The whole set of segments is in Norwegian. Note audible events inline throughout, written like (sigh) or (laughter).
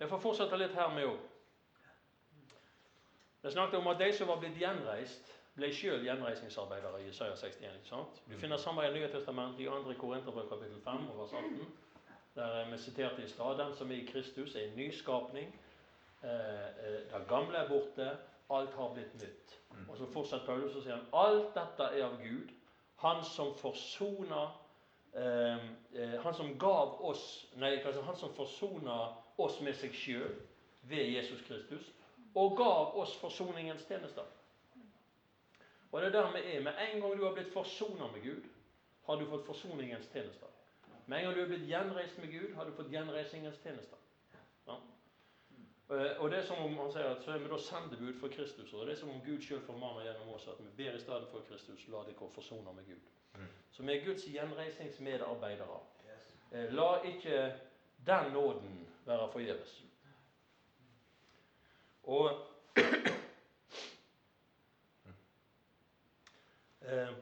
Jeg får fortsette litt her med òg. Jeg snakket om at de som var blitt gjenreist, ble sjøl gjenreisningsarbeidere i Isaiah 61. ikke sant? Du finner samme i Nye testament i 2. Korinterbrev kapittel 5 over 18. Der vi siterte i stad den som er i Kristus, er en nyskapning. Eh, eh, det gamle er borte, alt har blitt nytt. Og så fortsetter Paulus og sier han, alt dette er av Gud, Han som forsona eh, eh, Han som gav oss Nei, han som forsona oss med seg sjøl ved Jesus Kristus, og gav oss forsoningens tjenester. Og det er der vi er. Med en gang du har blitt forsona med Gud, har du fått forsoningens tjenester. Med en gang du har blitt gjenreist med Gud, har du fått gjenreisingens tjenester. Ja. Eh, og det er som om han sier at så er vi da sendebud for Kristus. Og det er som om Gud sjøl formaner gjennom oss at vi ber i stedet for Kristus, la dere forsone med Gud. Mm. Så vi er Guds gjenreisingsmedarbeidere. Eh, la ikke den nåden være forgjeves. Og (clears throat) eh,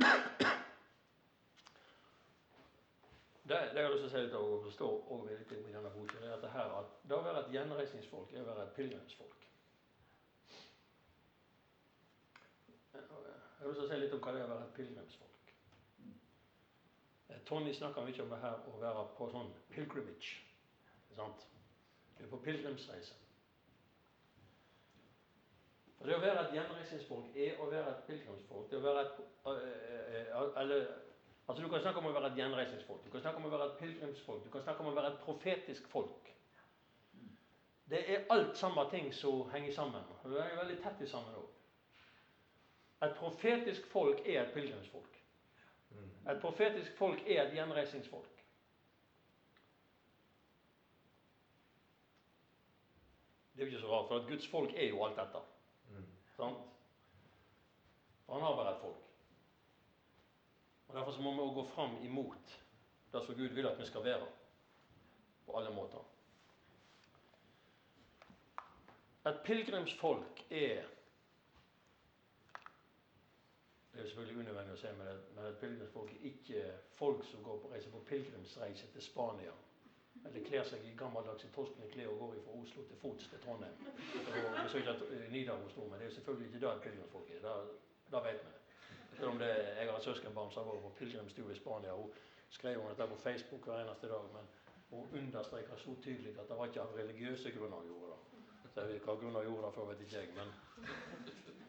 (clears throat) Det, det jeg har lyst til å si litt om, det står også litt i denne boken, er at det her at det å være et gjenreisningsfolk er å være et pilegrimsfolk. Jeg har lyst til å si litt om hva det er å være et pilegrimsfolk. Eh, Tony snakker mye om det her å være på sånn pilgrimage. Sant? Du er på pilegrimsreise. Og Det å være et gjenreisningsfolk er å være et pilegrimsfolk. Det å være et, eh, eh, eller Altså Du kan snakke om å være et gjenreisningsfolk, du kan snakke om å være et pilegrimsfolk, du kan snakke om å være et profetisk folk. Det er alt samme ting som henger sammen. Det er veldig tett sammen òg. Et profetisk folk er et pilegrimsfolk. Et profetisk folk er et gjenreisningsfolk. Det er jo ikke så rart, for at Guds folk er jo alt dette. Mm. Sant? For han har bare et folk. Og Derfor så må vi også gå fram imot det som Gud vil at vi skal være. På alle måter. Et pilegrimsfolk er Det er selvfølgelig unødvendig å si, men, men et pilegrimsfolk er ikke folk som går på reise på pilegrimsreise til Spania. Eller kler seg i gammeldagse torskne klær og går fra Oslo til fots til Trondheim. Og, ikke at Nidaros men det er selvfølgelig ikke det et pilegrimsfolk er. Det, det vet vi. Selv om det, jeg har et søskenbarn som har vært på pilegrimstur i Spania. Hun skrev om dette på Facebook hver eneste dag. Men hun understreka så tydelig at det var ikke av religiøse grunner hun gjorde det. Så jeg vet Hva grunner gjorde det for, vet ikke jeg. Men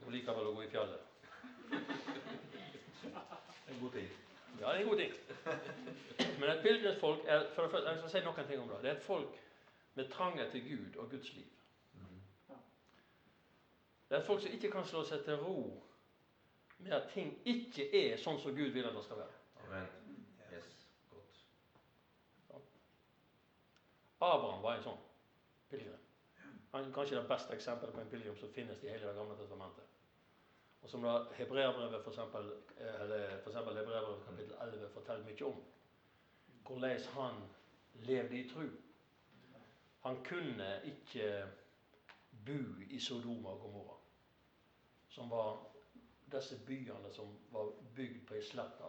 hun liker vel å gå i fjellet. En god ting. Ja, det er en god ting. Men et pilegrimsfolk er for det første, Jeg skal si noen ting om det. Det er et folk med tranghet til Gud og Guds liv. Det er et folk som ikke kan slå seg til ro med at ting ikke er sånn som Gud vil at det skal være. Amen. Yes. Godt. Abraham var en sånn pilegrim. Han er kanskje det beste eksempelet på en pilegrim som finnes i hele Det gamle testamentet. Og som da Hebreabrevet for for eksempel Hebreabrevet kapittel 11 forteller mye om. Hvordan han levde i tru. Han kunne ikke bo i Sodoma og Gomorra, som var disse byene som var bygd på ei slette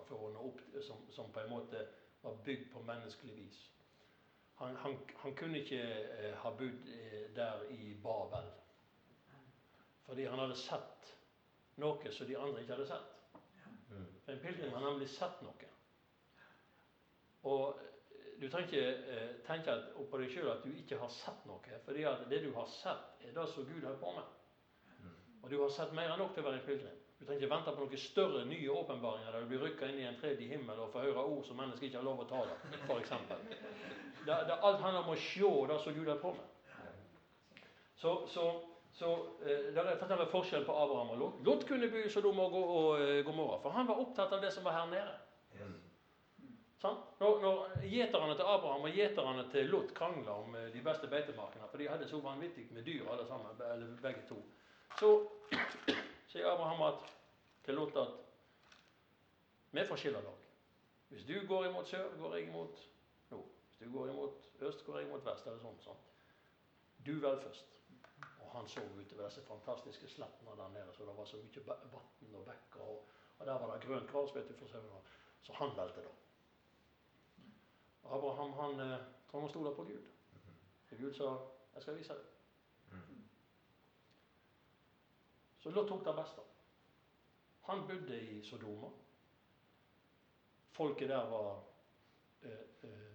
som, som, på en måte var bygd på menneskelig vis. Han, han, han kunne ikke eh, ha bodd eh, der i Babel. Fordi han hadde sett noe som de andre ikke hadde sett. For en pilegrim har nemlig sett noe. Og eh, du trenger ikke eh, tenke på deg sjøl at du ikke har sett noe. at det du har sett, er det som Gud har på med. Og du har sett mer enn nok til å være en pilegrim. Du trenger ikke vente på noen større, nye åpenbaringer der du blir rykka inn i en tredje himmel og får høre ord som mennesker ikke har lov å tale, f.eks. Alt handler om å se det som Gud har på med. Så, så, så eh, der er forskjellen forskjell på Abraham og Lot. Lot kunne by Sodom og, og, eh, Gomorra, for han var opptatt av det som var her nede. Sånn? Når, når gjeterne til Abraham og gjeterne til Lot krangla om eh, de beste beitemarkene, for de hadde så vanvittig med dyr alle sammen, eller begge to, så (clears throat) sier Abraham at, til Lot at vi får skille lag. Hvis du går imot sør, går jeg imot nord. Hvis du går imot øst, går jeg imot vest. eller sånn, sånn. Du vel først. Han så utover disse fantastiske slettene der nede, så det var så mye vann og bekker. Og, og, der var det grønt gras, vet du, for sauene. Så han valgte da. Abraham han, eh, han stoler på Gud. Og Gud sa 'Jeg skal vise deg'. Så Lot tok det beste. Han bodde i Sodoma. Folket der var eh, eh,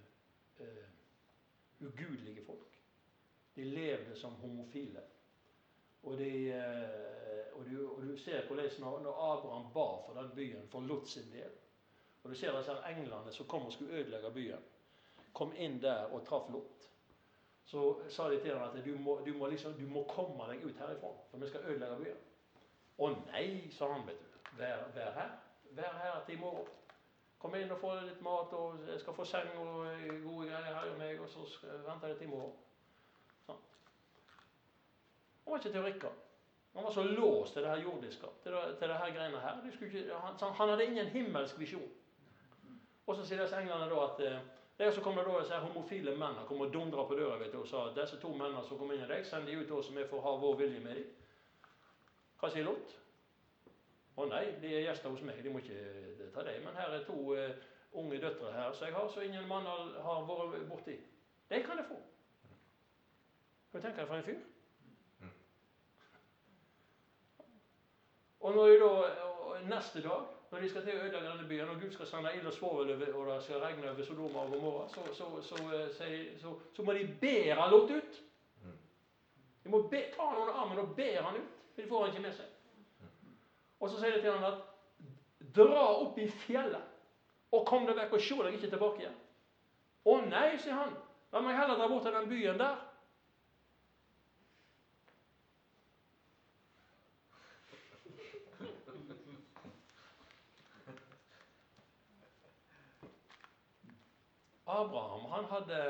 eh, ugudelige folk. De levde som homofile. Og, de, eh, og, du, og du ser hvordan når, når Abraham ba for den byen, for Lot sin del Og du ser disse englene som kom og skulle ødelegge byen, kom inn der og traff Lot. Så sa de til ham at du må, du, må liksom, du må komme deg ut herifra, for vi skal ødelegge byen. Å nei, sa han. vet du. Vær, vær her. Vær her til i morgen. Kom inn og få litt mat, og jeg skal få seng og gode greier her og meg, og så venter jeg til i morgen. Han var ikke teoriker. Han var så låst til det her jordiske, til det, til det her greiene her. Ikke, han, han hadde ingen himmelsk visjon. Og så sier disse englene da at det der så kommer da disse homofile mennene kom og dundra på døra vet du, og sa at disse to mennene som kom inn i deg, send de ut oss, vi får ha vår vilje med dem. Hva sier Lot? Å nei, de er gjester hos meg, de må ikke ta dem. Men her er to uh, unge døtre her som jeg har, så ingen mann har, vært borti. De kan jeg få. Hva tenker du for en fyr? Og når da, neste dag, når de skal til å ødelegge denne byen, og Gud skal sende ild og svovel og det skal regne over Sodoma og Gomorra, så, så, så, så, må de bære Lot ut. De må be, ta han under armen og bære han ut. For de får han ikke med seg. Og så sier de til han at dra opp i fjellet og kom deg vekk og se deg ikke tilbake igjen. Å nei, sier han. La meg heller dra bort til den byen der. Abraham han hadde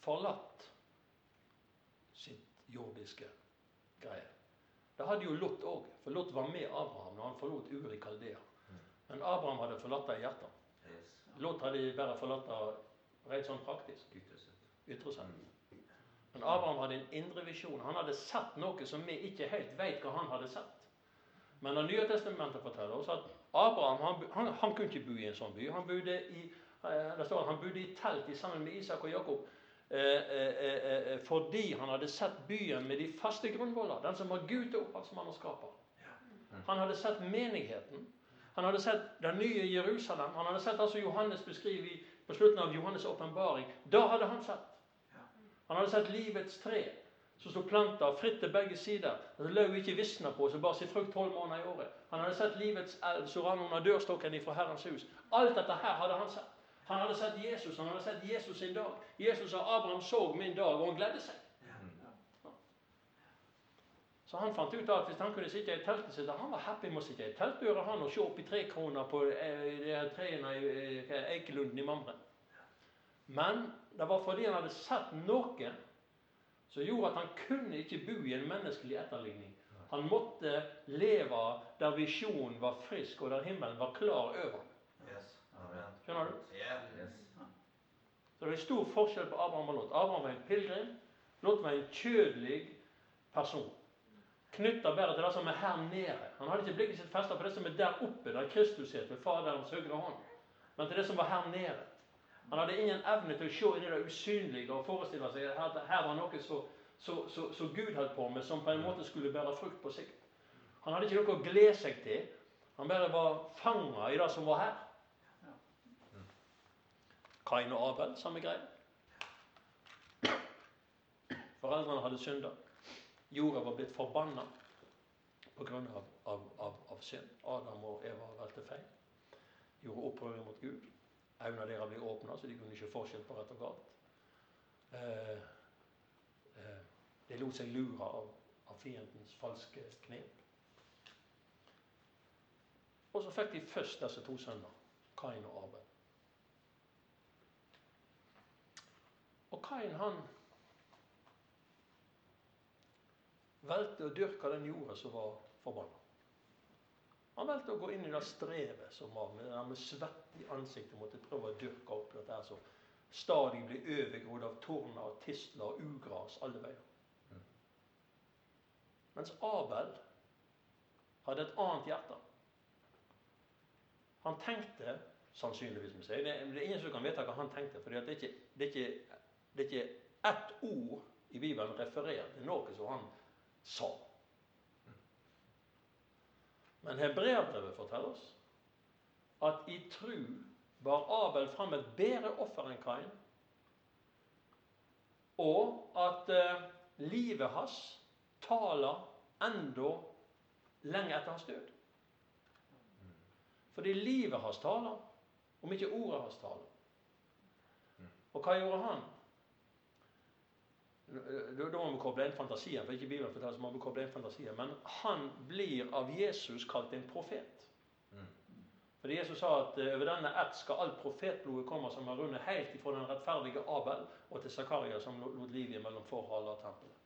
forlatt sitt jordiske greie. Det hadde jo Lot òg, for Lot var med Abraham når han forlot Uri Kaldea. Men Abraham hadde forlatt det i hjertet. Lot hadde bare forlatt det rent sånn praktisk. Ytre sett. Men Abraham hadde en indre visjon. Han hadde sett noe som vi ikke helt vet hva han hadde sett. Men Det nye testamentet forteller oss at Abraham han, han, han kunne ikke bo i en sånn by. Han bodde i det står at han bodde i telt sammen med Isak og Jakob eh, eh, fordi han hadde sett byen med de faste grunnvoller, den som var Gud til opphavsmann og skaper. Han hadde sett menigheten. Han hadde sett den nye Jerusalem. Han hadde sett altså Johannes beskrive på slutten av Johannes' åpenbaring. Da hadde han sett. Han hadde sett livets tre som sto planta fritt til begge sider. Det løv ikke visna på, som bar sin frukt tolv måneder i året. Han hadde sett livets elv som rann under dørstokken ifra Herrens hus. Alt dette her hadde han sett. Han hadde sett Jesus, han hadde sett Jesus sin dag. Jesus sa 'Abraham så min dag', og han gledde seg. Så han fant ut at hvis han kunne sitte i teltet sitt Han var happy med å sitte i teltdøra han og se opp i trekroner på eh, her trærne i eh, Eikelunden i Mamre. Men det var fordi han hadde sett noe som gjorde at han kunne ikke bo i en menneskelig etterligning. Han måtte leve der visjonen var frisk, og der himmelen var klar over. Skjønner du? Så det er stor forskjell på Abraham og Lot. Abraham var en pilegrim. Lot var en kjødelig person. Knytta bare til det som er her nede. Han hadde ikke blikket sitt festa på det som er der oppe, der Kristus het, ved Faderens høyre hånd, men til det som var her nede. Han hadde ingen evne til å se inn i det usynlige og forestille seg at her var noe som Gud holdt på med, som på en måte skulle bære frukt på sikt. Han hadde ikke noe å glede seg til. Han bare var fanga i det som var her. Kain og Abel, samme greie. Foreldrene hadde synda. Jorda var blitt forbanna pga. Av, av, av, av synd. Adam og Eva valgte feil. Gjorde opprør mot Gud. Øynene deres ble åpna, så de kunne ikke forskjell på rett og galt. Eh, eh, de lot seg lure av, av fiendens falske knep. Og så fikk de først disse to sønner, Kain og Abel. Og Kain han valgte å dyrke den jorda som var forbanna. Han valgte å gå inn i det strevet som var med, med svett i ansiktet, måtte prøve å dyrke opp dette her som stadig blir overgrodd av torner, tistler og ugras alle veier. Mens Abel hadde et annet hjerte. Han tenkte sannsynligvis med seg. Det, er ingen som kan vite hva han tenkte. for det det er ikke det er ikke ett ord i Bibelen referert til noe som han sa. Men hebreerbrevet forteller oss at i tru bar Abel fram et bedre offer enn Kain, og at eh, livet hans taler enda lenge etter hans død. Fordi livet hans taler, om ikke ordet hans taler. Og hva gjorde han? Må koble inn fantasien, for ikke Bibelen forteller så må vi koble inn fantasien. Men han blir av Jesus kalt en profet. Fordi Jesus sa at eh, over denne ett skal alt profetblodet komme som har rundet helt ifra den rettferdige Abel og til Zakaria som lot livet mellom forhaler og tempelet.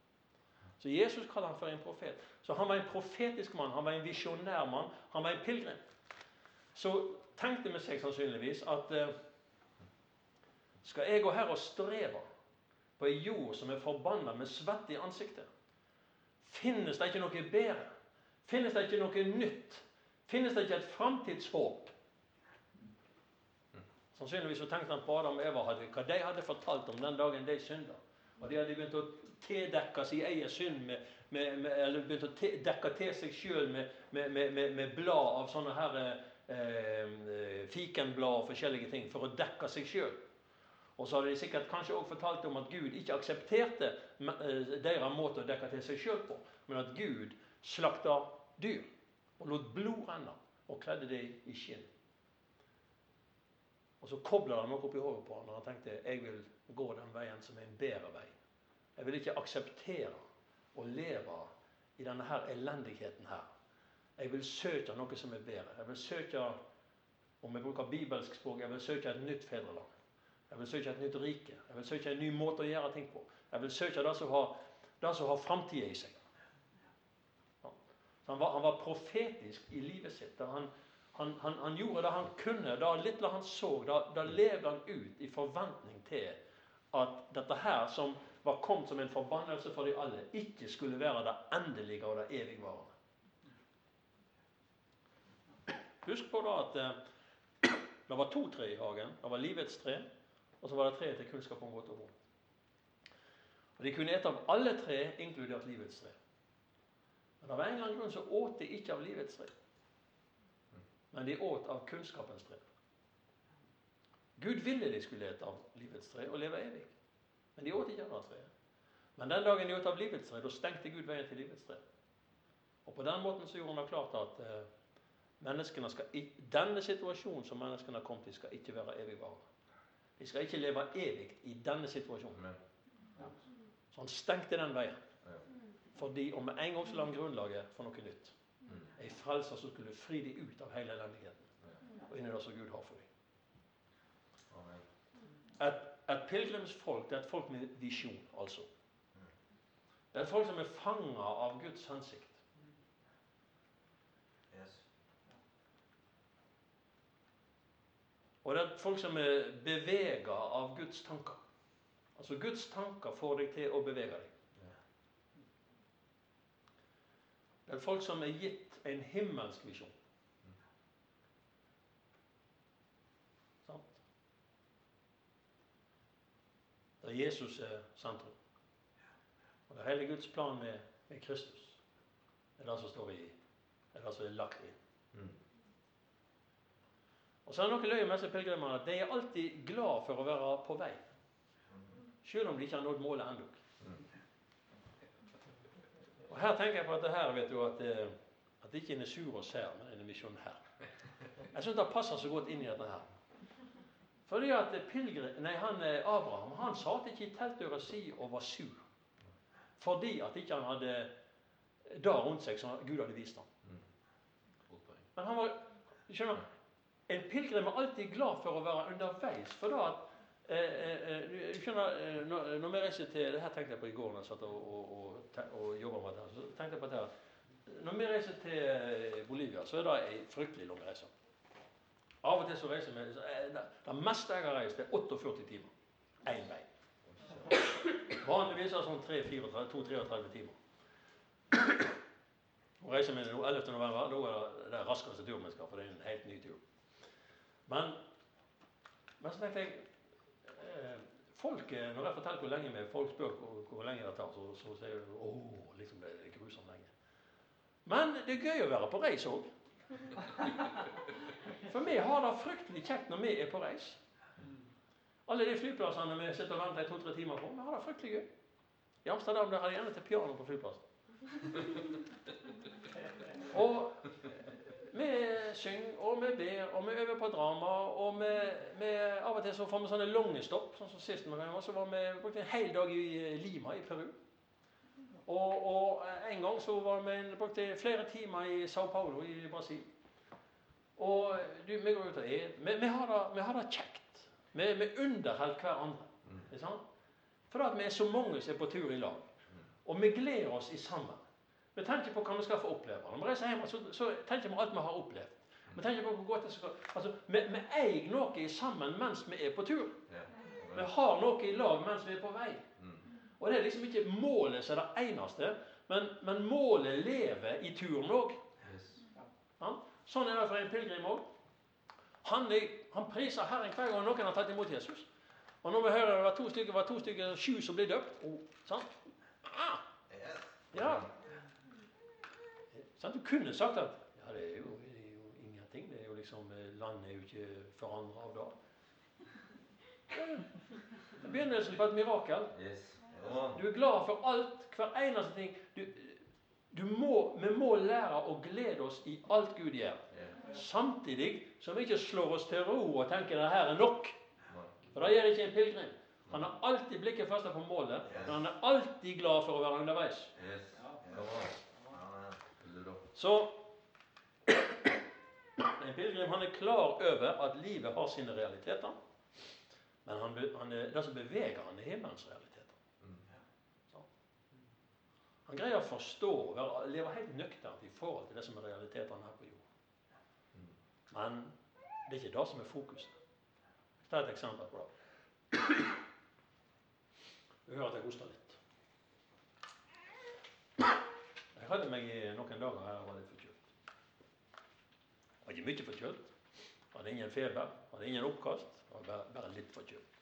Så Jesus kaller han for en profet. Så han var en profetisk mann, han var en visjonær mann, han var en pilegrim. Så tenkte vi seg sannsynligvis at eh, skal jeg gå her og streve på ei jord som er forbanna med svette i ansiktet? Finnes det ikke noe bedre? Finnes det ikke noe nytt? Finnes det ikke et framtidshåp? Sannsynligvis så tenkte han på Adam og Eva hadde, hva de hadde fortalt om den dagen de synda. Og de hadde begynt å tildekke sin egen synd med, med, med, eller begynt å dekke til seg sjøl med, med, blad av sånne her eh, fikenblad og forskjellige ting for å dekke seg sjøl. Og så hadde de sikkert kanskje også fortalt om at Gud ikke aksepterte eh, deres måte å dekke til seg sjøl på, men at Gud slakta dyr og lot blod renne og kledde dem i skinn. Og så kobla han noe opp i hodet på han og han tenkte jeg vil gå den veien som er en bedre vei. Jeg vil ikke akseptere å leve i denne her elendigheten her. Jeg vil søke noe som er bedre. Jeg vil søke, om jeg bruker bibelsk språk, jeg vil søke et nytt fedreland. Jeg vil søke et nytt rike. Jeg vil søke en ny måte å gjøre ting på. Jeg vil søke det som har, det har framtida i seg. Han var, han var, profetisk i livet sitt. Han, han, han, gjorde det han kunne. Det lille han så, da, levde han ut i forventning til at dette her, som var kommet som en forbannelse for de alle, ikke skulle være det endelige og det evigvarende. Husk på da at eh, (clears throat) det var to tre i hagen. Det var livets tre, og så var det treet til kunnskap om godt og vondt. Og De kunne ete av alle tre, inkludert livets tre. Men av en eller annen grunn så åt de ikke av livets tre. Men de åt av kunnskapens tre. Gud ville de skulle ete av livets tre og leve evig. Men de åt ikke av det treet. Men den dagen de åt av livets tre, da stengte Gud veien til livets tre. Og på den måten så gjorde han det klart at eh, skal, denne situasjonen som menneskene har kommet i, skal ikke være evigvarende. Vi skal ikke leve evig i denne situasjonen. Så han stengte den veien. Fordi om med en gang så la han grunnlaget for noe nytt. Ei frelser som skulle fri dem ut av hele elendigheten og inn i det som Gud har for dem. Et, et pilegrimsfolk det er et folk med visjon, altså. Det er et folk som er fanga av Guds hensikt. Og det er folk som er bevega av Guds tanker. Altså Guds tanker får deg til å bevege deg. Det er folk som er gitt en himmelsk visjon. Sant? Der Jesus er sentrum. Og det er hele Guds plan med, med Kristus. Det er det som står i Det er det som er lagt inn. Mm. Og så er det noe løye med disse pilegrimene at de er alltid glad for å være på vei. Selv om de ikke har nådd målet ennå. Og Her tenker jeg på dette her, vet du, at, eh, at det ikke er sur oss her, men en misjon her. Jeg syns det passer så godt inn i dette her. Fordi at pilgrim, nei, han, eh, Abraham han satt ikke i teltdøra si og var sur. Fordi at ikke han hadde det rundt seg som Gud hadde vist ham. Men han var skjønner, En pilegrim er alltid glad for å være underveis. For da at eh, eh, eh skjønner, eh, når, når vi reiser til det her tenkte jeg på i går da jeg satt og, og, og, og jobba med dette. så tenkte jeg på dette. Når vi reiser til Bolivia, så er det ei fryktelig lang reise. Av og til så reiser vi Det meste jeg har reist, er 48 timer. Én vei. Vanligvis er det sånn 32-33 timer. Og reiser vi nå 11. november, da er det den raskeste turen vi skal, for det er en helt ny tur. Men, men så tenkte jeg eh, folk, eh, Når jeg forteller hvor lenge vi folk spør hvor, hvor lenge det tar, så, så sier de åh, liksom det er grusomt lenge. Men det er gøy å være på reis òg. (laughs) For vi har det fryktelig kjekt når vi er på reis. Alle de flyplassene vi sitter og venter i to-tre timer på, vi har det fryktelig gøy. I Amsterdam der har de gjerne til piano på flyplassen. (laughs) Og vi synger, og vi ber, og vi øver på drama. Og vi, vi, av og til så får vi sånne lange stopp. Sånn som sist vi så var vi brukte en hel dag i eh, Lima i Peru. Og, og en gang så var vi brukte flere timer i Sao Paulo i Brasil. Og du, vi går ut og er. Vi, vi, har, det, kjekt. Vi, vi underholder hverandre. Mm. Fordi For at vi er så mange som er på tur i lag. Og vi gleder oss i sammen. Vi tenker på hva vi skal få oppleve. Når vi reiser hjem, så, så tenker vi alt vi har opplevd. Vi tenker på hvor godt det skal Altså, Vi, vi eier noe sammen mens vi er på tur. Vi har noe i lag mens vi er på vei. Og det er liksom ikke målet som er det eneste, men, men målet lever i turen òg. Ja? Sånn er det for en pilegrim òg. Han, han, priser Herren hver gang noen har tatt imot Jesus. Og når vi hører det var to stykker, var to stykker sju som ble døpt oh, sant? Ah, ja, du kunne sagt at ja, det er, jo, det er jo ingenting. det er jo liksom, eh, Landet er jo ikke forandra av det. Det er begynnelsen på et mirakel. Du er glad for alt, hver eneste ting. Du, du må, vi må lære å glede oss i alt Gud gjør. Samtidig som vi ikke slår oss til ro og tenker at her er nok. For det gjør ikke en pilegrim. Han har alltid blikket festet på målet, men han er alltid glad for å være underveis. Så en pilegrim han er klar over at livet har sine realiteter. Men han, han er, det som beveger han, er himmelens realiteter. Så. Han greier å forstå og leve helt nøkternt i forhold til det som er realitetene her på jord. Men det er ikke det som er fokuset. Ta et eksempel på det. Du hører at jeg hoster litt. Jeg hadde meg i noen dager her og var litt forkjølt. Var ikke mye forkjølt. Hadde ingen feber, hadde ingen oppkast. Var bare, bare litt forkjølt.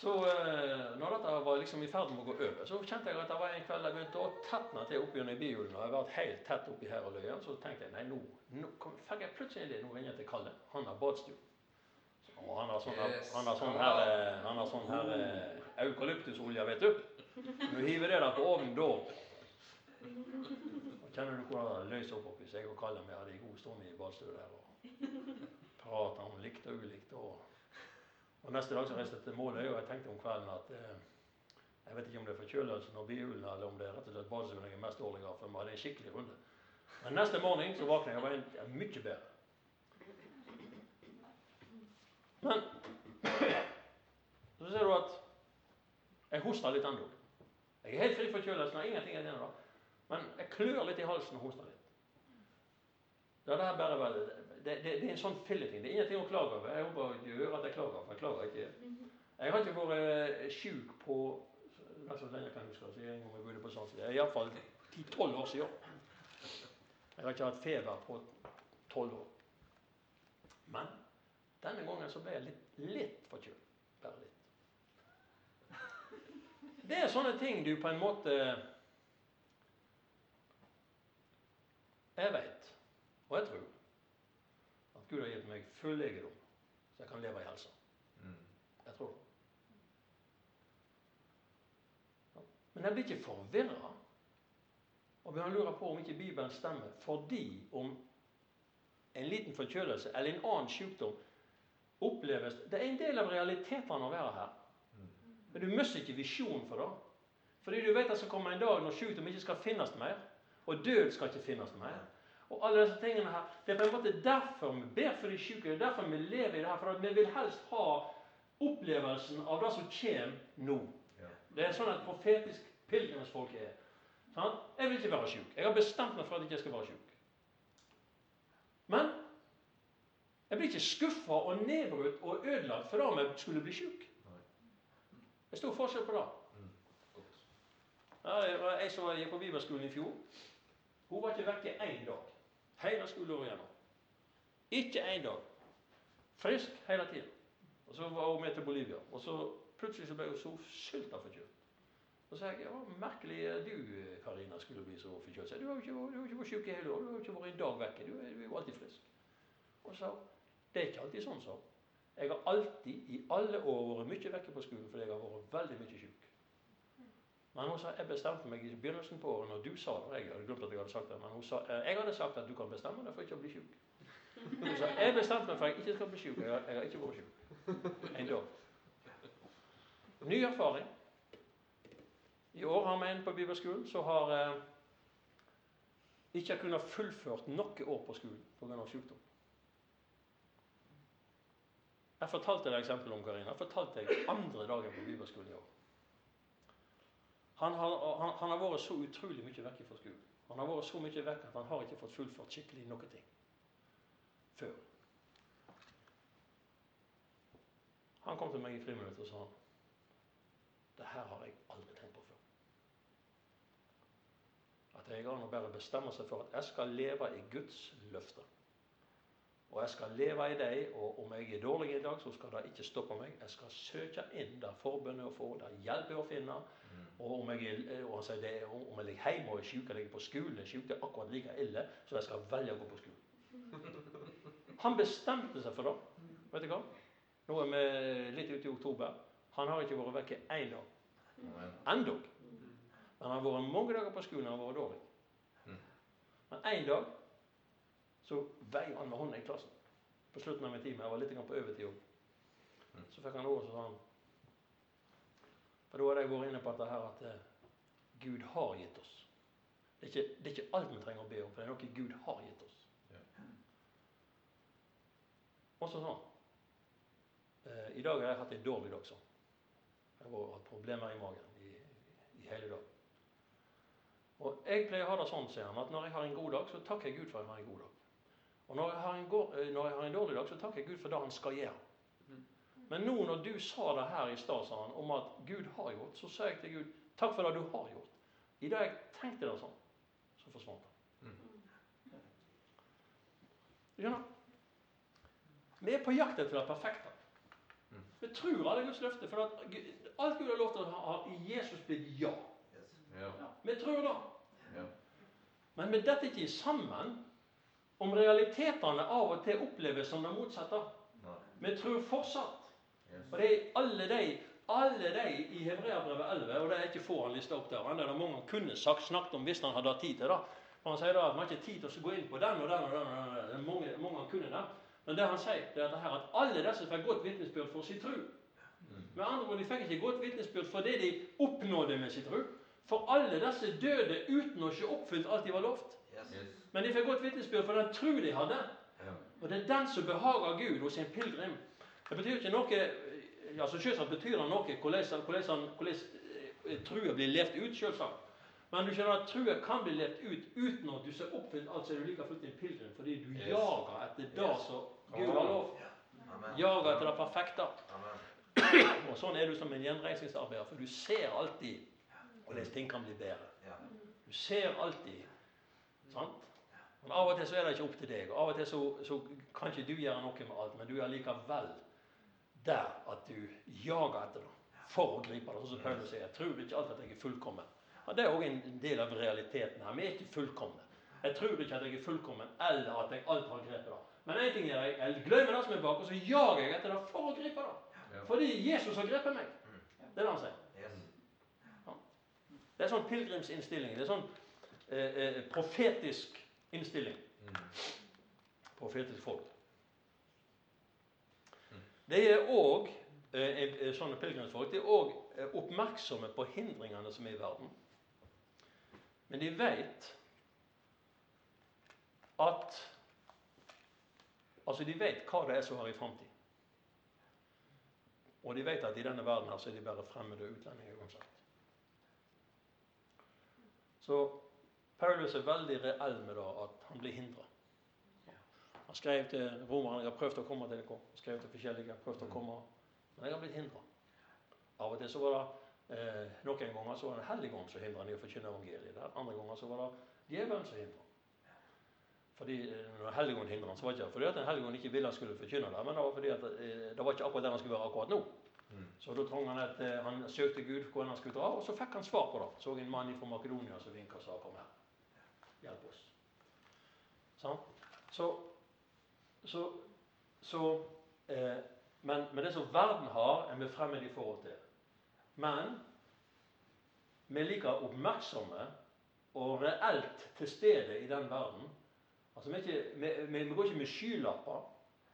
Så eh, når dette var liksom i ferd med å gå over, så kjente jeg at det var en kveld jeg begynte å tetne til oppi under. Og jeg var helt tett oppi her og løyen, Så tenkte jeg nei, nå, nå fikk jeg plutselig det. Nå ringer jeg til Kalle. Han har badstue. Og han har sånn her, han har sånn her, eh, sånn her eh, eukalyptusolje, vet du. Du hiver det der på ovnen da og Kjenner du hvordan det løser opp oppi seg og Kalle vi hadde en god stund i badstua der og prata om likt og ulikt. Og, og Neste dag så reiste jeg til Måløy, og jeg tenkte om kvelden at eh, jeg vet ikke om det er forkjølelsen og bihulen eller om det er rett og slett badstuen jeg er mest dårlig av. For vi hadde en skikkelig runde. Men neste morgen så våkna jeg og var mye bedre. Men så ser du at jeg hoster litt ennå. Jeg er helt fri for kjølelsen. har ingenting igjen da. Men jeg klør litt i halsen og hoster litt. Det, det, det, det, er en sånn filleting. Det er ingenting å klage over. Jeg håper du hører at jeg klager, for jeg klager ikke. Jeg har ikke vært eh, sjuk på så lenge jeg kan huske det. En gang jeg bodde på Sandsli. Iallfall 10-12 år siden. Jeg har ikke hatt feber på 12 år. Men denne gangen så ble jeg litt, litt forkjølt. Bare litt. Det er sånne ting du på en måte Jeg vet, og jeg tror, at Gud har gitt meg full legedom, så jeg kan leve i helse. Mm. Jeg tror det. Men jeg blir ikke forvirra og begynner å lure på om ikke Bibelen stemmer fordi om en liten forkjølelse eller en annen sykdom oppleves Det er en del av realitetene å være her. Men du mister ikke visjonen for det. Fordi du vet at det skal komme en dag når sykdom ikke skal finnes mer. Og død skal ikke finnes mer. Og alle disse tingene her, Det er på en måte derfor vi ber for de syke. Det er derfor vi lever i det her. For vi vil helst ha opplevelsen av det som kommer nå. Det er sånn at profetisk pilegrimsfolk er. Sånn? Jeg vil ikke være syk. Jeg har bestemt meg for at jeg ikke skal være syk. Men jeg blir ikke skuffa og nedbrutt og ødelagt for fordi vi skulle bli syk. Det er stor forskjell på det. Mm. Ja, det var Ei som gikk på bibelskolen i fjor. Hun var ikke vekke én dag. Hele skoleåret gjennom. Ikke én dag. Frisk hele tiden. Og så var hun med til Bolivia. Og så plutselig så ble hun så sylta forkjølt. Så sa jeg ja, merkelig du, Karina, skulle bli så forkjølt. Du har jo ikke, du har ikke vært syk i hele år. Du har jo ikke vært en dag vekke. Du, du er jo alltid frisk. Og så det er ikke alltid sånn, sa hun. Jeg har alltid i alle år vært mye vekke på skolen fordi jeg har vært veldig mye syk. Men hun sa jeg bestemte meg i begynnelsen på året når du sa det. Jeg hadde glemt at jeg hadde sagt det, men hun sa «Eh, jeg hadde sagt at du kan bestemme deg for ikke å bli syk. Hun sa jeg bestemte meg for at jeg ikke skal bli syk. Jeg jeg har ikke vært syk en dag. Ny erfaring. I år har vi en på bibelskolen som har eh, ikke kunnet fullført noe år på skolen pga. sykdom. Jeg fortalte deg eksempelet om Karina. Jeg fortalte deg andre dagen på bibelskolen i år. Han har, han, han har vært så utrolig mye vekk fra skolen. Han har vært så mye vekk at han har ikke fått fullført skikkelig noe ting før. Han kom til meg i friminuttet og sa det her har jeg aldri tenkt på før. At jeg an å bare bestemme seg for at jeg skal leve i Guds løfter. Og jeg skal leve i deg, og om jeg er dårlig i dag, så skal det ikke stoppe meg. Jeg skal søke inn der forbundet å få, der hjelp er å finne. Og om jeg, er, og han sier det, om jeg ligger hjemme og er syk, eller jeg er på skolen er syk, det er akkurat like ille, så jeg skal velge å gå på skolen. (laughs) Han bestemte seg for det. Vet du hva? Nå er vi litt ute i oktober. Han har ikke vært vekke én dag. Endog. Men han har vært mange dager på skolen han har vært dårlig. Mm. Men én dag så veiv han med hånda i klassen. På slutten av min time. Jeg var litt på overtid òg. Mm. Så fikk han ordet, så sa han For da hadde jeg vært inne på dette her at eh, Gud har gitt oss. Det er, ikke, det er ikke alt vi trenger å be om, for det er noe Gud har gitt oss. Ja. Og så sånn. Eh, I dag har jeg hatt en dårlig dag sånn. Jeg har hatt problemer i magen i, i hele dag. Og jeg pleier å ha det sånn, sier han, at når jeg har en god dag, så takker jeg Gud for at jeg har en god dag. Og når jeg har en, gå- eh, når jeg har en dårlig dag, så takker jeg Gud for det han skal gjøre. Men nå når du sa det her i stad, sa han, om at Gud har gjort, så sa jeg til Gud takk for det du har gjort. I det jeg tenkte det sånn, så forsvant det. Du skjønner? Vi er på jakt etter det perfekte. Vi tror alle Guds løfter. for alt Gud har lovt oss, har i Jesus blitt ja. Ja. Vi tror det. Men vi detter ikke sammen om realitetene av og til oppleves som det motsatte. Vi tror fortsatt. Og det er alle de, alle de i Hebreabrevet 11, og det er ikke få han lista opp der, det er det mange han kunne sagt, snakket om hvis han hadde hatt tid til det. For Han sier da at man har ikke tid til å gå inn på den og den og den. og den. Det er mange, mange han kunne der. Men det han sier, det er at, her, at alle disse fikk godt vitnesbyrd for sin tro. Med andre ord, de fikk ikke godt vitnesbyrd for det de oppnådde med sin tro. For alle disse døde uten å se oppfylt alt de var lovt. Men de fikk godt vitnesbyrd for den tro de hadde. Ja. Og det er den som behager Gud hos en pilegrim. Det betyr ikke noe altså Selvsagt betyr det noe hvordan, hvordan, hvordan eh, trua blir levd ut, selvsagt. Men du skjønner at trua kan bli levd ut uten at du ser oppfylt alt, som du like fullt en pilegrim fordi du Yes. jager etter det Yes. som Gud har lov. Amen. Jager etter det perfekte. Amen. (clears throat) Og sånn er du som en gjenreisningsarbeider, for du ser alltid hvordan ting kan bli bedre. Ja. Du ser alltid. Men Av og til så er det ikke opp til deg. og Av og til så, så kan ikke du gjøre noe med alt, men du er likevel der at du jager etter det for å gripe det. Sånn som Paulus sier. Jeg tror ikke alltid at jeg er fullkommen. Ja, det er òg en del av realiteten her. Vi er ikke fullkomne. Jeg tror ikke at jeg er fullkommen, eller at jeg alt har grepet det. Men én ting gjør jeg. Jeg glemmer det som er bak, og så jager jeg etter det for å gripe det. Fordi Jesus har grepet meg. Det er det han sier. Det er sånn pilegrimsinnstilling. Det er sånn eh, eh, profetisk innstilling. Mm. Profetisk folk. De er òg eh, sånne pilegrimsfolk de er også, eh, oppmerksomme på hindringene som er i verden. Men de vet at Altså, de vet hva det er som har i framtid. Og de vet at i denne verden her så er de bare fremmede utlendinger uansett. Så Paulus er veldig reell med det at han blir hindra. Han skrev til romerne jeg har prøvd å komme til dere. Han skrev til forskjellige jeg har prøvd å komme, men jeg har blitt hindra. Av og til så var det eh, Noen ganger så var det en hellig ånd som hindra ham i å forkynne evangeliet. Der. Andre ganger så var det djevelen som hindra. fordi eh, når helligånden hindret han, så var det ikke fordi at en helligånd ikke ville han skulle forkynne det, men det var fordi at eh, det var ikke akkurat der han skulle være akkurat nå. Mm. Så da trang han at han søkte Gud hvor han skulle dra, og så fikk han svar på det. Så en mann fra Makedonia som vinka og sa 'kom her, hjelp oss'. Så, Så, så, så eh, men, men det som verden har, er vi fremmed i forhold til. Men vi er like oppmerksomme og reelt til stede i den verden. Altså, Vi, ikke, vi, vi, vi går ikke med skylapper.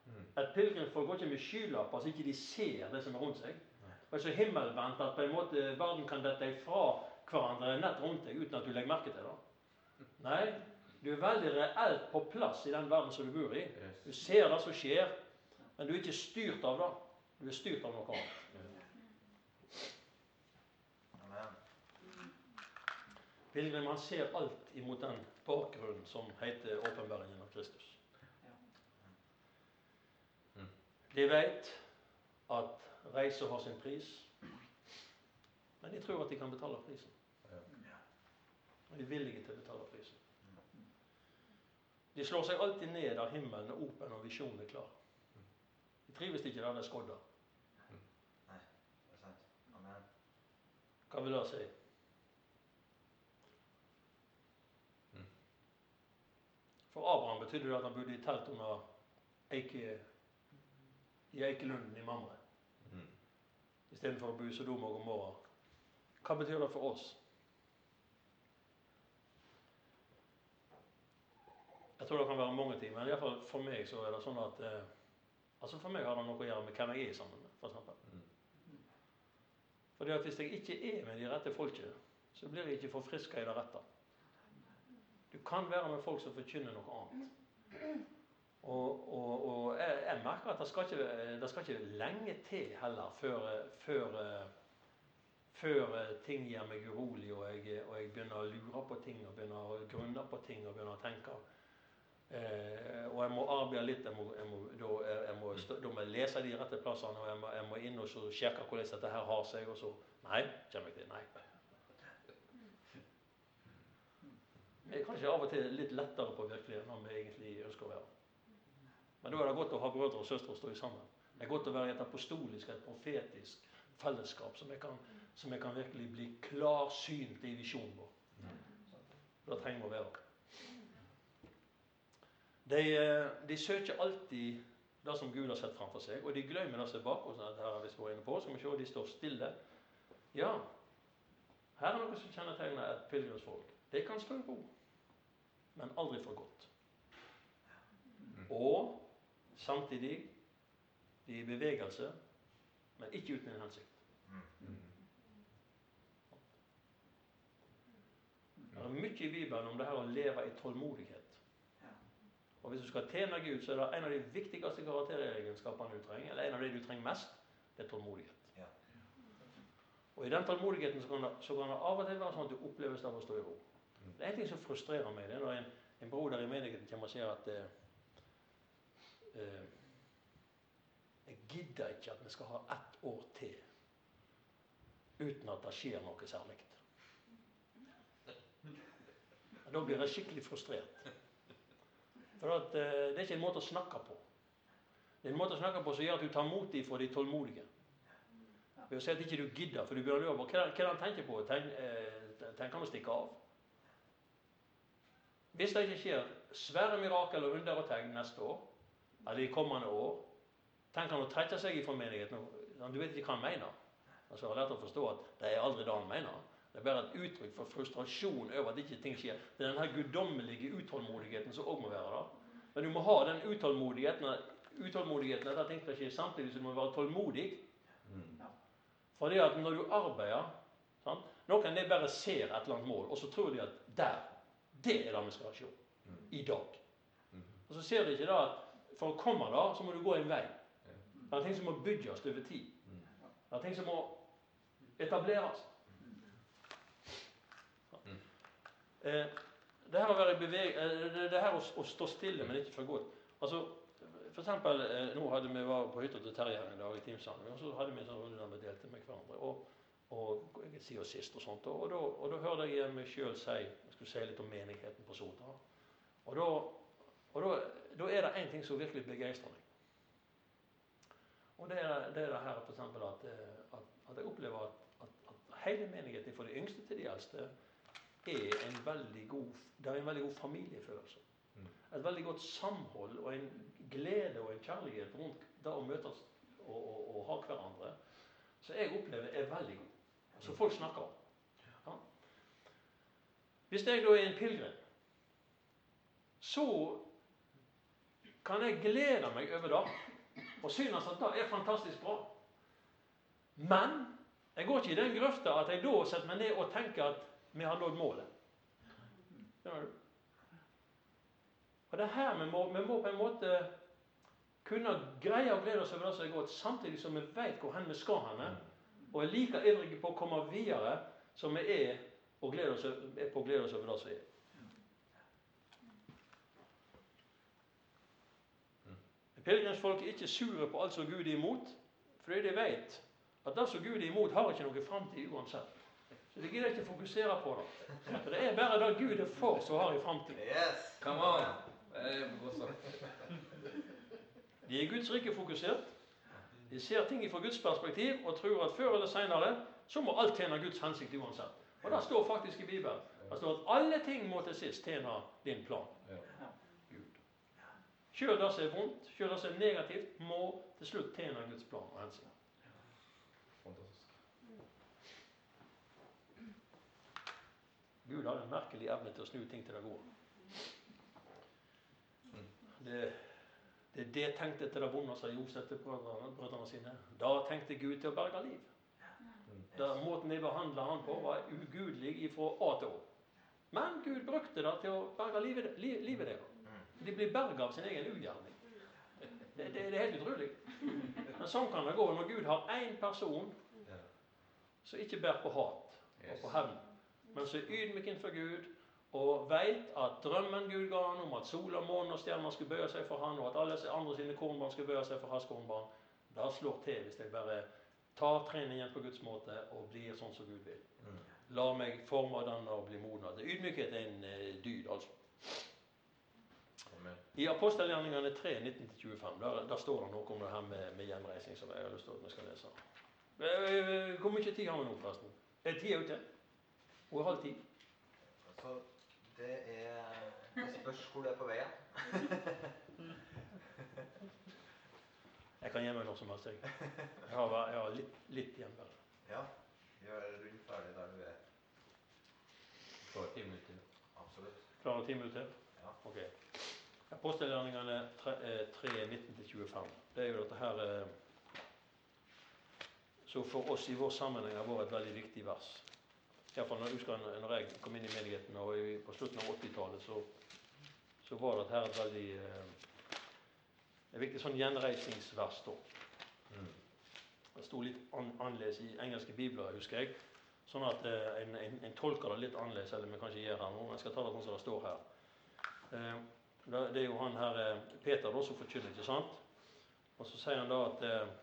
Mm. Et pilegrimfolk går ikke med skylapper så ikke de ser det som er rundt seg. Og er så himmelvendt at på en måte verden kan dette ifra hverandre nett rundt deg uten at du legger merke til det. Nei, du er veldig reelt på plass i den verden som du bor i. Du ser det som skjer, men du er ikke styrt av det. Du er styrt av noe annet. Pilegrim han ser alt imot den bakgrunnen som heter åpenbaringen av Kristus. De vet at reise har sin pris, men de tror at de kan betale prisen. Og de er villige til å betale prisen. De slår seg alltid ned av himmelen er åpen og visjonen er klar. De trives ikke der det er skodda. Det er sant. Amen. Hva vil det si? For Abraham betydde det at han bodde i telt under eike, i Eikelunden i Mamre Mm. istedenfor å bo i Sodoma og Gomorra. Hva betyr det for oss? Jeg tror det kan være mange ting, men i fall for meg så er det sånn at eh, Altså For meg har det noe å gjøre med hvem jeg er sammen med, f.eks. Mm. Fordi at hvis jeg ikke er med de rette folket, så blir jeg ikke forfriska i det rette. Du kan være med folk som forkynner noe annet. Og, og, og jeg, jeg merker at det skal, ikke, det skal ikke lenge til heller før, før, før ting gjør meg urolig, og jeg, og jeg begynner å lure på ting og begynner å grunne på ting og begynner å tenke. Eh, og jeg må arbeide litt. Jeg må, jeg må, da, jeg må, da må jeg lese de rette plassene, og jeg må, jeg må inn og så sjekke hvordan dette her har seg. Og så Nei, kommer jeg til. Nei. Vi er kanskje av og til litt lettere på virkeligheten enn vi egentlig ønsker å være. Men da er det godt å ha brødre og søstre å stå i sammen. Det er godt å være i et apostolisk, et profetisk fellesskap som jeg kan, som kan virkelig bli klarsynt i visjonen vår. Det trenger vi å være. De, eh, de søker alltid det som Gud har sett framfor seg, og de glemmer det som er bak oss. Dette her har vi vært inne på. Skal vi se, de står stille. Ja, her er noe som kjennetegner et pilegrimsfolk. De kan i ro, men aldri for godt. Og samtidig de er i bevegelse, men ikke uten en hensikt. Det er mye i Bibelen om det her å leve i tålmodighet. Og Hvis du skal tjene Gud, så er det en av de viktigste karakteregenskapene du trenger, eller en av de du trenger mest, det er tålmodighet. Ja. Og I den tålmodigheten så kan, det, så kan det av og til være sånn at du oppleves av å stå i ro. Mm. Det er en ting som frustrerer meg. Det er når en, en broder i menigheten kommer og sier at eh, eh, Jeg gidder ikke at vi skal ha ett år til uten at det skjer noe særlig. (laughs) Da blir jeg skikkelig frustrert. For at, uh, Det er ikke en måte å snakke på. Det er en måte å snakke på som gjør at du tar mot dem for de tålmodige. Ved å si at ikke du gidder, for du begynner å lure på hva, han tenker på. Tenk, eh, tenker han å stikke av? Hvis det ikke skjer svære mirakel og under og tegn neste år, eller i kommende år, tenker han å trekke seg ifra menigheten. Du vet ikke hva han mener. Altså, jeg har lært å forstå at det er aldri det han mener. Det er bare et uttrykk for frustrasjon over at ikke ting skjer. Det er den her guddommelige utålmodigheten som òg må være der. Men du må ha den utålmodigheten, utålmodigheten at ting skal skje, samtidig som du må være tålmodig. Fordi at når du arbeider sant? Noen de bare ser et eller annet mål, og så tror de at der, det er det vi skal se. I dag. Og så ser de ikke da at for å komme der, så må du gå en vei. Det er ting som må bygges over tid. Det er ting som må etableres. Eh, det her å beveg... Eh, det, her å, stå stille, men ikke for godt. Altså, for eksempel, eh, nå hadde vi var på hytta til Terje en dag i Teamsand, og så hadde vi en sånn runde der vi delte med hverandre. Og, og si og sist og sånt, og, da, og da hørte jeg meg sjøl si Jeg skulle si litt om menigheten på Sotra. Og da Og da, da er det én ting som virkelig begeistrer meg. Og det er det, er det her for eksempel at, at, at jeg opplever at, at hele menigheten, fra de yngste til de eldste, er en veldig god, det er en veldig god familiefølelse. Mm. Et veldig godt samhold og en glede og en kjærlighet rundt det å møtes og, og, og ha hverandre, som jeg opplever er veldig god. Som folk snakker om. Ja. Hvis jeg da er en pilegrim, så kan jeg glede meg over det og synes at det er fantastisk bra. Men jeg går ikke i den grøfta at jeg da setter meg ned og tenker at vi har nådd målet. Og det er her vi må, vi må på en måte kunne greie å glede oss over det som er godt, samtidig som vi vet hvor hen vi skal henne, og er like ivrige på å komme videre som vi er, og glede oss, er på å glede oss over det som er. Pilegrimsfolk er ikke sure på alt som Gud er imot, fordi de vet at det som Gud er imot, har ikke noe framtid uansett. Så de gidder ikke fokusere på det. For det er bare det Gud er for, som har i framtid. Yes. Come on! De er Guds rike fokusert. De ser ting fra Guds perspektiv og tror at før eller senere så må alt tjene Guds hensikt uansett. Og det står faktisk i Bibelen. Det står at alle ting må til sist tjene din plan. Ja. Gud. Sjøl det som er vondt, sjøl det som er negativt, må til slutt tjene Guds plan og hensikt. Fantastisk. Gud har en merkelig evne til å snu ting til det gode. Det, det det tenkte til det vonde, sa Josef til brødrene, brødrene sine. Da tenkte Gud til å berge liv. Da måten de behandla han på, var ugudelig fra A til Å. Men Gud brukte det til å berge livet, li, livet deres. De blir berga av sin egen ugjerning. Det, det, det er helt utrolig. Men sånn kan det gå når Gud har én person som ikke bærer på hat og på hevn, men som er ydmyk innenfor Gud og veit at drømmen Gud ga han om at sola, månen og stjerner skulle bøye seg for han, og at alle andre sine kornbarn skulle bøye seg for hans kornbarn, det slår til hvis jeg bare tar treningen på Guds måte og blir sånn som Gud vil. Mm. La meg forme denne og bli moden. Ydmykhet er en eh, dyd, altså. Amen. I apostelgjerningene 3, 19-25, der, der står det noe om det her med, med gjenreising som jeg har lyst til at vi skal lese. Eh, Hvor mye tid har vi nå, forresten? Er tida ute? Hvor er halv ti? Altså, det er Det spørs hvor du er på veien. (laughs) Jeg kan gjemme meg når som helst. Jeg Jeg har, jeg har litt, litt igjen bare. Ja. Gjør rundt ferdig der du er. Klar ti minutter. Absolutt. Klare ti minutter? Ja. Ok. Apostelgjerningene 3, 19-25. Det er jo dette her eh, som for oss i vår sammenheng har vært et veldig viktig vers. Iallfall når jeg husker når jeg kom inn i menigheten og i- på slutten av 80-tallet, så, så var dette her et veldig eh, et viktig sånn gjenreisningsvers. da. Mm. Det sto litt an annerledes i engelske bibler, husker jeg. Sånn at eh, en, en, en tolker det litt annerledes, eller vi kanskje gjør her nå. Jeg skal ta det sånn som det står her. Eh, det, det er jo han her eh, Peter da, som forkynner, ikke sant? Og så sier han da at eh,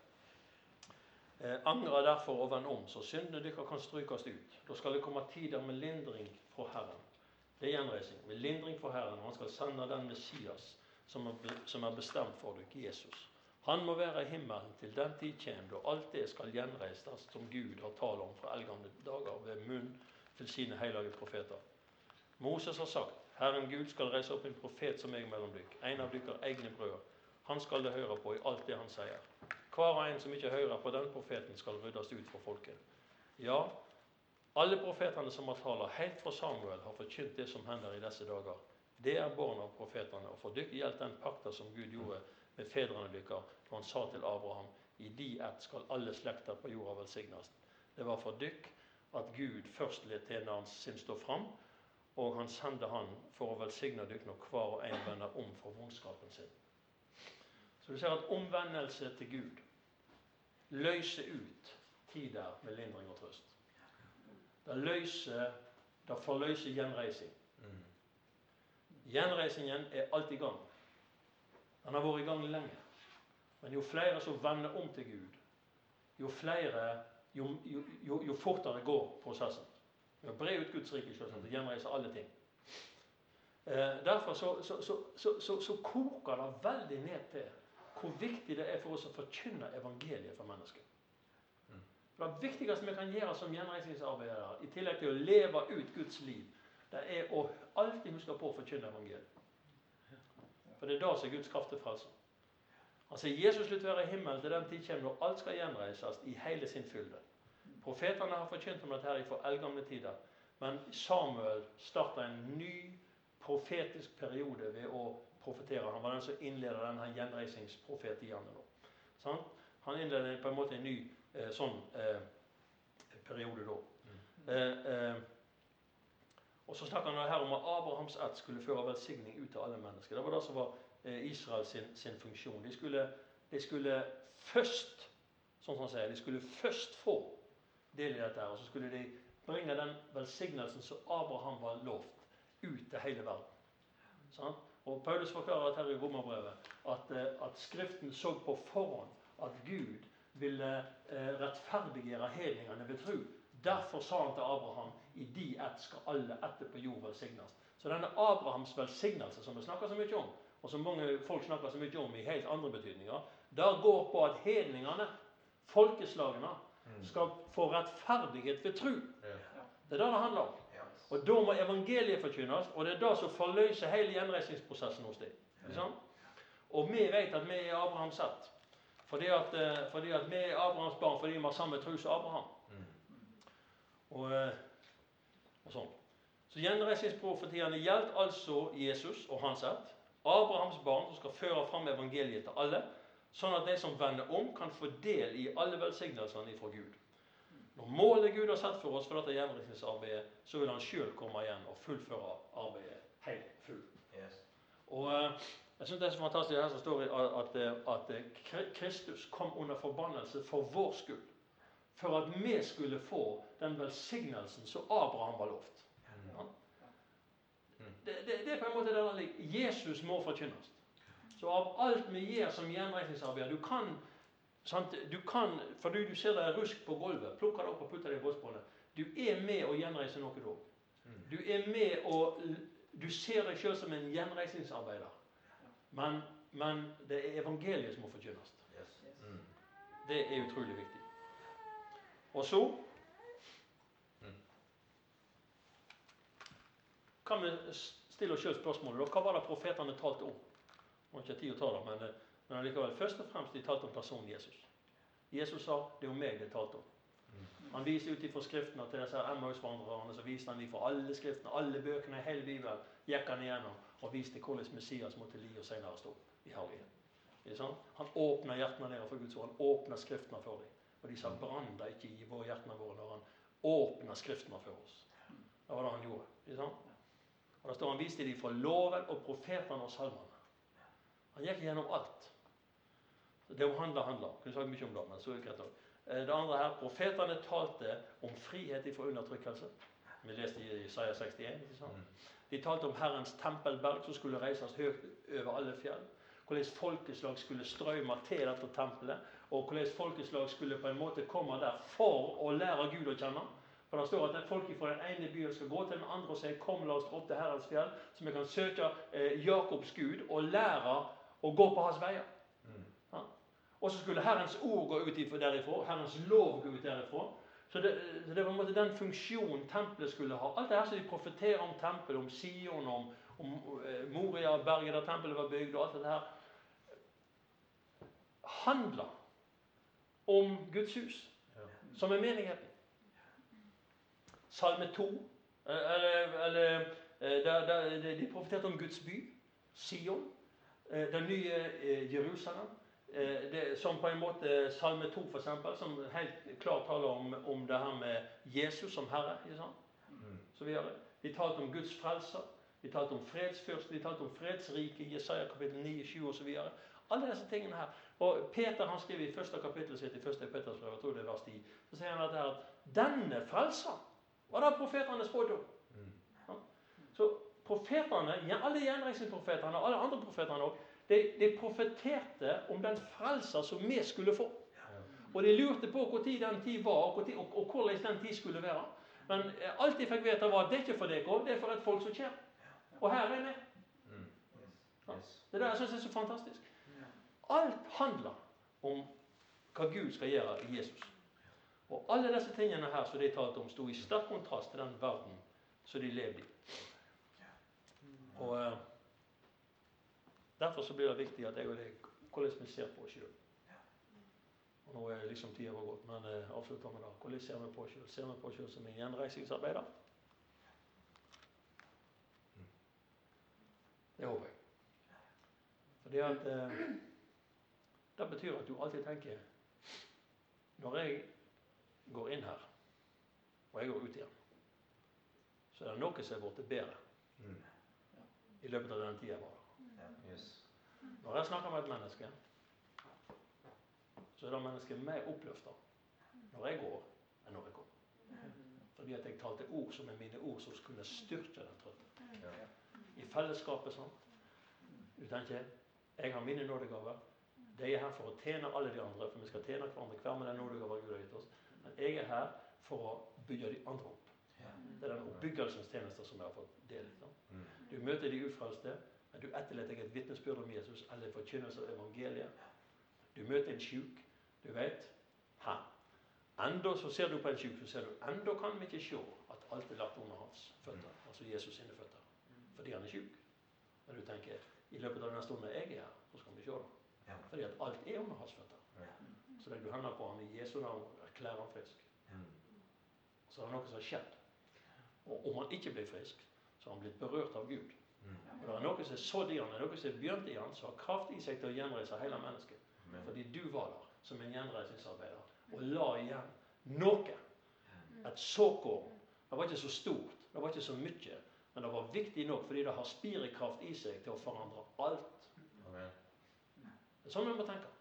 Angra derfor og vend om, så syndene deres kan strykes ut. Da skal det komme tider med lindring fra Herren. Det er gjenreising. Med lindring fra Herren. og Han skal sende den Messias som er bestemt for dere, Jesus. Han må være i himmelen til den tid kommer da alt det skal gjenreises som Gud har talt om fra eldgamle dager ved munn til sine hellige profeter. Moses har sagt, Herren Gud skal reise opp en profet som meg mellom dere, en av deres egne brødre. Han skal det høre på i alt det han sier. Hver og en som ikke hører på den profeten, skal ryddes ut for folket. Ja, alle profetene som har talt helt fra Samuel, har forkynt det som hender i disse dager. Det er barn av profetene, og for dere gjelder den pakta som Gud gjorde med fedrene deres da han sa til Abraham i de ett skal alle slekter på jorda velsignes. Det var for dykk at Gud først let tjeneren sin stå fram, og han sendte han for å velsigne dere når hver og en vender om for vondskapen sin. Så du ser at omvendelse til Gud løser ut tider med lindring og trøst. Det løser, det forløser gjenreising. Gjenreisingen er alltid i gang. Den har vært i gang lenge. Men jo flere som vender om til Gud, jo flere, jo, jo, jo, fortere går prosessen. Vi har bre ut Guds rike, selvsagt, og gjenreise alle ting. Eh, derfor så, så, så, så koker det veldig ned til hvor viktig det er for oss å forkynne evangeliet for mennesker. Mm. Det viktigste vi kan gjøre som gjenreisningsarbeidere, i tillegg til å leve ut Guds liv, det er å alltid huske på å forkynne evangeliet. For det er da som er Guds kraft til frelse. Han sier Jesus vil være i himmelen til den tid kommer når alt skal gjenreises i hele sin fylde. Profetene har forkynt om dette her fra eldgamle tider. Men Samuel starta en ny profetisk periode ved å profetere. Han var den som innleda denne gjenreisingsprofetiene. Sånn? Han innleder på en måte en ny eh, sånn eh, periode da. Eh, eh, og så snakker han her om at Abrahams ett skulle føre velsigning ut til alle mennesker. Det var det som var eh, Israels sin, sin, funksjon. De skulle, de skulle først sånn som han sier, de skulle først få del i dette. her, Og så skulle de bringe den velsignelsen som Abraham var lovt, ut til hele verden. Sånn? Og Paulus forklarer at her i Romerbrevet at, eh, at Skriften så på forhånd at Gud ville eh, rettferdiggjøre hedningene ved tro. Derfor sa han til Abraham i de ett skal alle etter på jord velsignes. Så denne Abrahams velsignelse, som vi snakker så mye om, og som mange folk snakker så mye om i helt andre betydninger, der går på at hedningene, folkeslagene, skal få rettferdighet ved tro. Det er det det handler om. Og da må evangeliet forkynnes, og det er det som forløser hele gjenreisningsprosessen hos dem. Og vi vet at vi er Abrahams ett. Fordi at, eh, fordi at vi er Abrahams barn fordi vi har samme tro som Abraham. Og, eh, og sånn. Så gjenreisningsprofetiene gjaldt altså Jesus og hans ett. Abrahams barn som skal føre fram evangeliet til alle, sånn at de som vender om, kan få del i alle velsignelsene ifra Gud. Når målet Gud har sett for oss for dette gjenreisningsarbeidet, så vil han sjøl komme igjen og fullføre arbeidet helt full. Yes. Og eh, jeg synes Det er så fantastisk her som står at, at, at Kristus kom under forbannelse for vår skyld. For at vi skulle få den velsignelsen som Abraham var lovt. Ja? Det, det, det, er på en måte det der Jesus må forkynnes. Så av alt vi gjør som gjenreisningsarbeid Du kan Sant? Du kan, fordi du ser det er rusk på gulvet, plukker det opp og putter det i båsbåndet. Du er med å gjenreise noe da. Du er med og Du ser deg sjøl som en gjenreisningsarbeider. Men, men, det er evangeliet som må forkynnes. Det er utrolig viktig. Og så kan vi stille oss sjøl spørsmålet hva var det profetene talte om? Jeg har ikke tid å ta det, men men allikevel, først og fremst de talte om personen Jesus. Jesus sa det er om meg det talte om. Han viser ut ifra skriftene til disse Emmaus-vandrerne. Så viste han ifra alle skriftene, alle bøkene hele Bibelen. gikk han igjennom og viste hvordan Messias måtte li og senere stå i herlighet. Han åpna hjertene deres for Guds ord. Han åpna skriftene for dem. Og de sa brann da ikke i våre hjertene våre når han åpna skriftene for oss. Det var det han gjorde. Og da står han viste dem fra loven og profetene og salmene. Han gikk gjennom alt. Det handler handler. Kunne sagt mye om det, men så er det greit nok. Eh, det andre her, Profetene talte om frihet fra undertrykkelse. Vi leste i Isaiah 61. ikke sant? Mm. De talte om Herrens tempelberg som skulle reises høyt over alle fjell. Hvordan folkeslag skulle strømme til dette tempelet. Og hvordan folkeslag skulle på en måte komme der for å lære Gud å kjenne. For Det står at folk fra den ene byen skal gå til den andre og si 'Kom, la oss opp til Herrens fjell', så vi kan søke eh, Jakobs Gud og lære å gå på hans veier. Og så skulle Herrens ord gå ut derifra. Herrens lov gå ut derifra. Så det, så det var en måte den funksjonen tempelet skulle ha. Alt det her som de profeterer om tempelet, om Sion, om, om uh, Moria-berget der tempelet var bygd, og alt dette her handler om Guds hus, som er menigheten. Salme 2 eh, eller, eller eh, der, der, De profeterte om Guds by, Sion, den nye Jerusalem. Eh, det, som på en måte Salme 2, for eksempel, som helt klart taler om, om det her med Jesus som Herre. ikke sant? Mm. Så vi, har, vi talte om Guds frelser. vi talte om fredsfyrsten, vi talte om fredsriket, Jesaja kapittel 9, 7 osv. Alle disse tingene her. Og Peter han skriver i første kapittel sitt i første Peters brev, jeg tror det er vers 10, så sier han at, at denne frelser var det profetene spådde om. Mm. Ja. Så profetene, alle gjenreisningsprofetene og alle andre profetene også, de, de profeterte om den frelser som vi skulle få. Og de lurte på når den tid var, og, og, og hvordan den tid skulle være. Men eh, alt de fikk vite, var at det er ikke for dere, det er for et folk som kommer. Og her er vi. Mm. Det er det jeg syns er så fantastisk. Alt handler om hva Gud skal gjøre i Jesus. Og alle disse tingene her som de talte om, sto i sterk kontrast til den verden som de levde i. Og eh, Derfor så blir det viktig at jeg og deg hvordan vi ser på oss sjøl. Og nå er liksom tida vår gått, men eh, avslutter med det. Hvordan ser vi på oss sjøl? Ser vi på oss sjøl som en gjenreisningsarbeider? Det håper jeg. Fordi at eh, Det betyr at du alltid tenker Når jeg går inn her, og jeg går ut igjen, så er det noe som er blitt bedre Mm. i løpet av den tida jeg var. Når jeg snakker med et menneske, så er det mennesket mer oppløfta når jeg går, enn når jeg går. Fordi at jeg talte ord som er mine ord, som kunne styrke den trøtte. I fellesskapet sånn. Du tenker jeg har mine nådegaver. De er her for å tjene alle de andre, for vi skal tjene hverandre hver med den nådegaven Gud har gitt oss. Men jeg er her for å bygge de andre opp. Det er den oppbyggelsens tjenester som jeg har fått del i. Mm. Du møter de ufrelste, men du etterlater deg et vitnesbyrd om Jesus eller en forkynnelse av evangeliet. Du møter en sjuk. Du vet han. Enda så ser du på en sjuk, så ser du enda kan vi ikke se at alt er lagt under hans føtter. Altså Jesus sine føtter. Fordi han er sjuk. Men du tenker i løpet av den stunden jeg er her, så skal vi se det. Ja. Fordi at alt er under hans føtter. Så legger du hendene på ham i Jesu navn og erklærer ham frisk. Så Så er det noe som har skjedd. Og om han ikke blir frisk, så har han blitt berørt av Gud. Mm. Og det er noe som er sådd i han, det er noe som er begynt i han, som har kraft i seg til å gjenreise hele mennesket. Fordi du var der som en gjenreisningsarbeider og la igjen noe. Et såkorn. Det var ikke så stort, det var ikke så mye, men det var viktig nok fordi det har spirekraft i seg til å forandre alt. Amen. Det er sånn vi må tenke.